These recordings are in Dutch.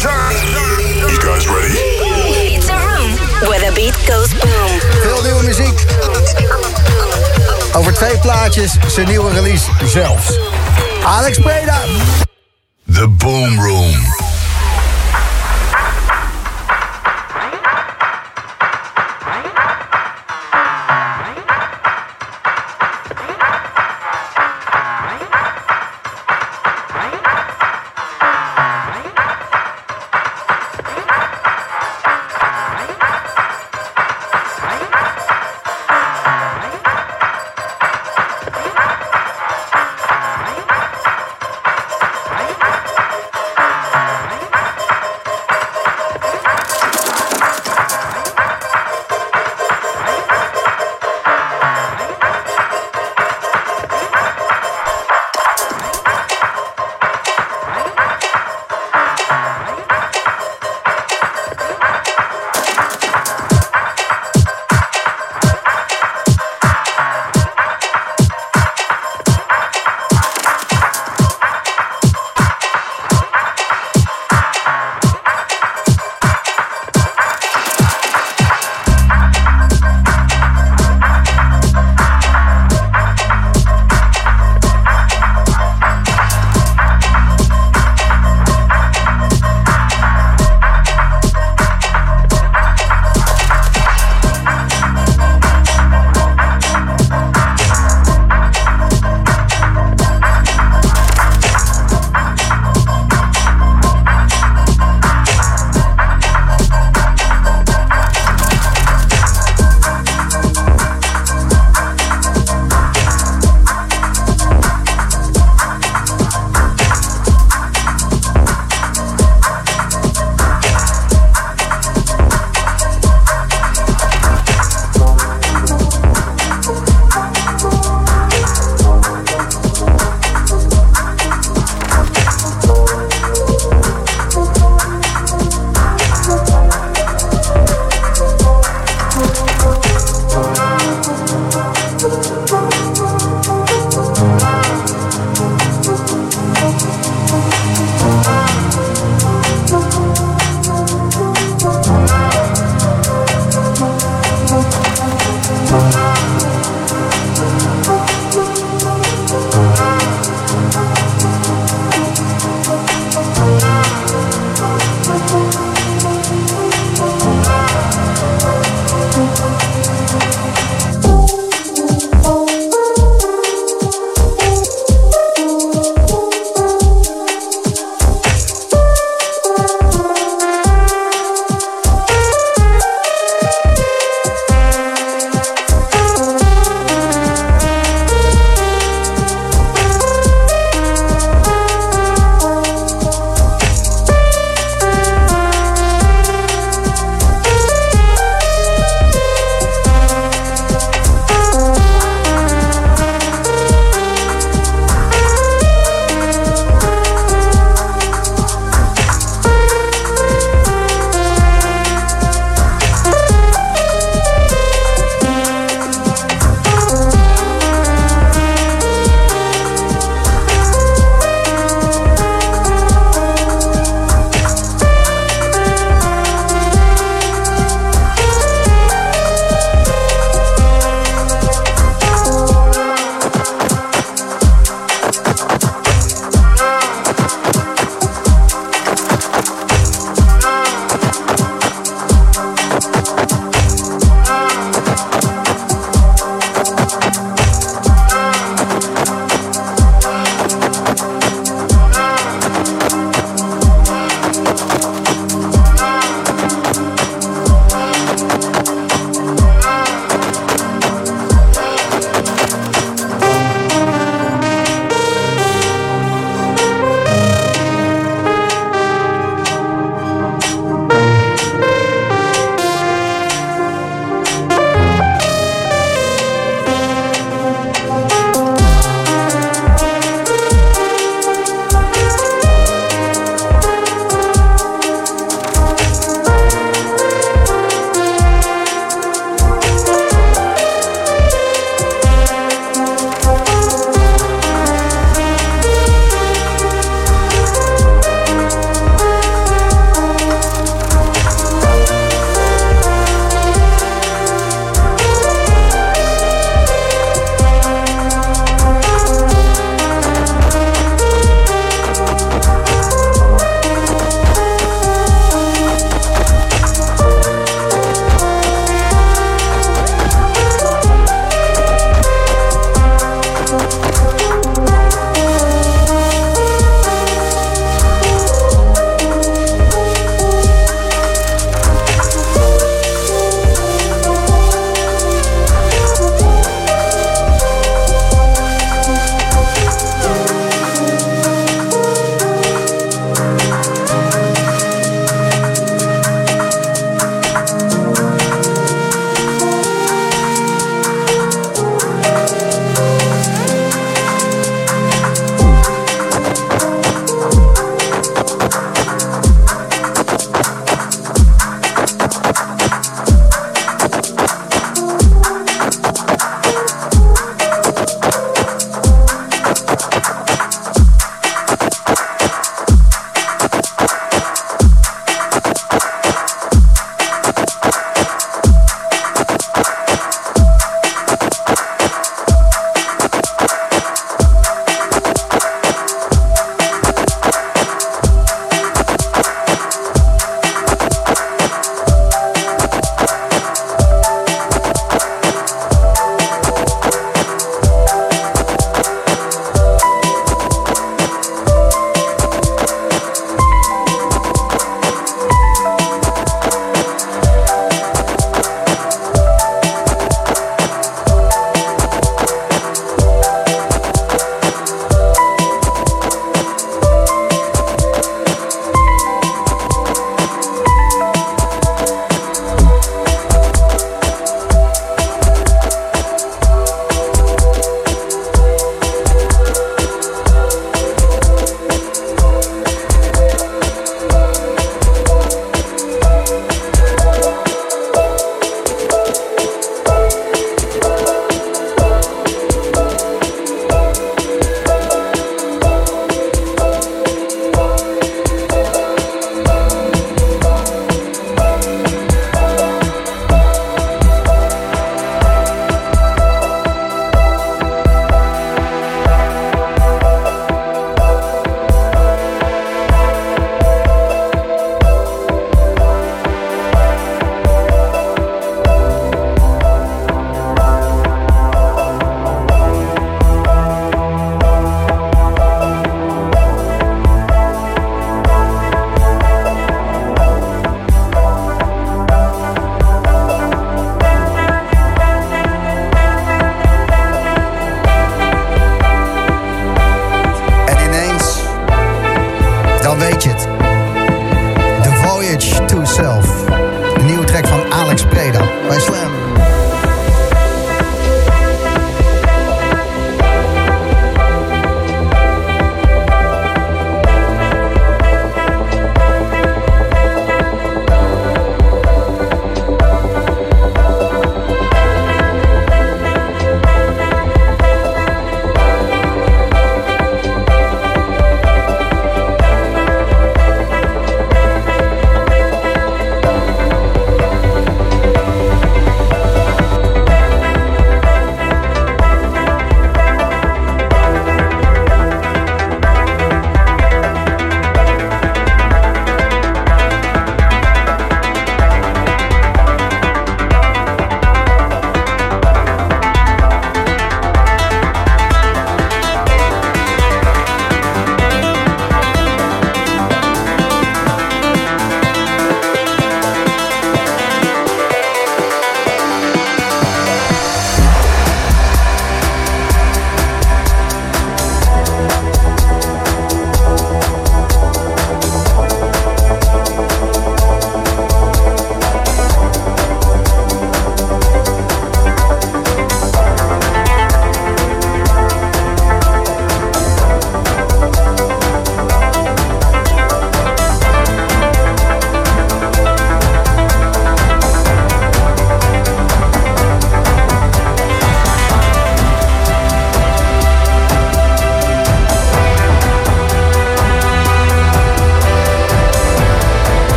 You guys ready? It's a room where the beat goes boom. Veel nieuwe muziek. Over twee plaatjes zijn nieuwe release zelfs. Alex Preda. The Boom Room.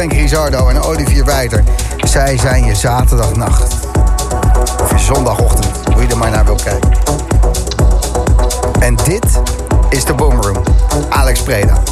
Frank Rizardo en Olivier Wijter. Zij zijn je zaterdagnacht. Of je zondagochtend, hoe je er maar naar wil kijken. En dit is de Boomroom. Alex Preda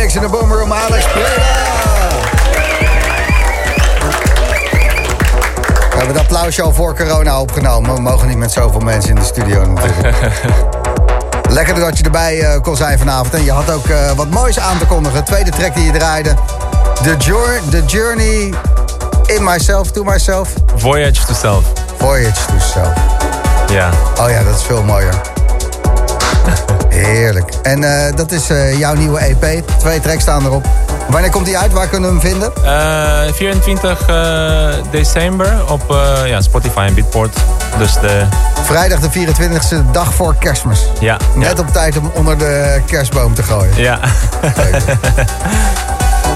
mix in de boomroom Alex. We hebben het applausje al voor corona opgenomen. We mogen niet met zoveel mensen in de studio natuurlijk. Lekker dat je erbij eh, kon zijn vanavond. En je had ook eh, wat moois aan te kondigen. Tweede track die je draaide. The, jour- the Journey in Myself, to Myself. Voyage to Self. Voyage to Self. Ja. Oh ja, dat is veel mooier. Heerlijk. En eh, dat is eh, jouw nieuwe EP. Twee tracks staan erop. Wanneer komt die uit? Waar kunnen we hem vinden? Eh, 24 eh, december op ja, Spotify en Beatport. Dus de... Vrijdag de 24e, dag voor kerstmis. Ja. Net ja. op tijd om onder de kerstboom te gooien. Ja.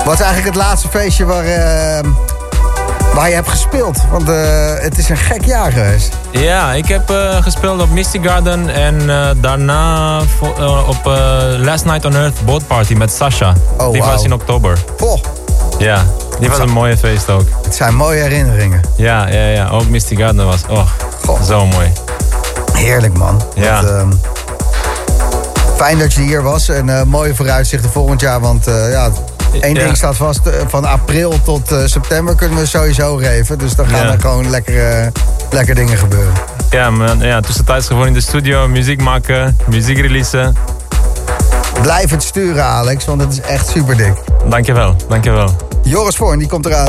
Wat is eigenlijk het laatste feestje waar, waar je hebt gespeeld? Want eh, het is een gek jaar geweest. ja, ik heb eh, gespeeld op Misty Garden en eh, daarna op Last Night on Earth Boat Party met Sasha. Oh, die was in oktober. Poh, Ja, die was een mooie feest ook. het zijn mooie herinneringen. Ja, ja, ja. Ook Misty Garden was oh, zo mooi. Heerlijk man. Ja. Ehm, fijn dat je hier was en mooie vooruitzichten volgend jaar. Want ja, Ja. ding staat vast. eh, van april tot eh, september kunnen we sowieso geven. Dus dan gaan er gewoon lekker, eh, lekker dingen gebeuren. Ja, man, ja, tussentijds gewoon in de studio muziek maken, muziek releasen. Blijf het sturen Alex, want het is echt super dik. Dankjewel, dankjewel. Joris Voorn, die komt eraan.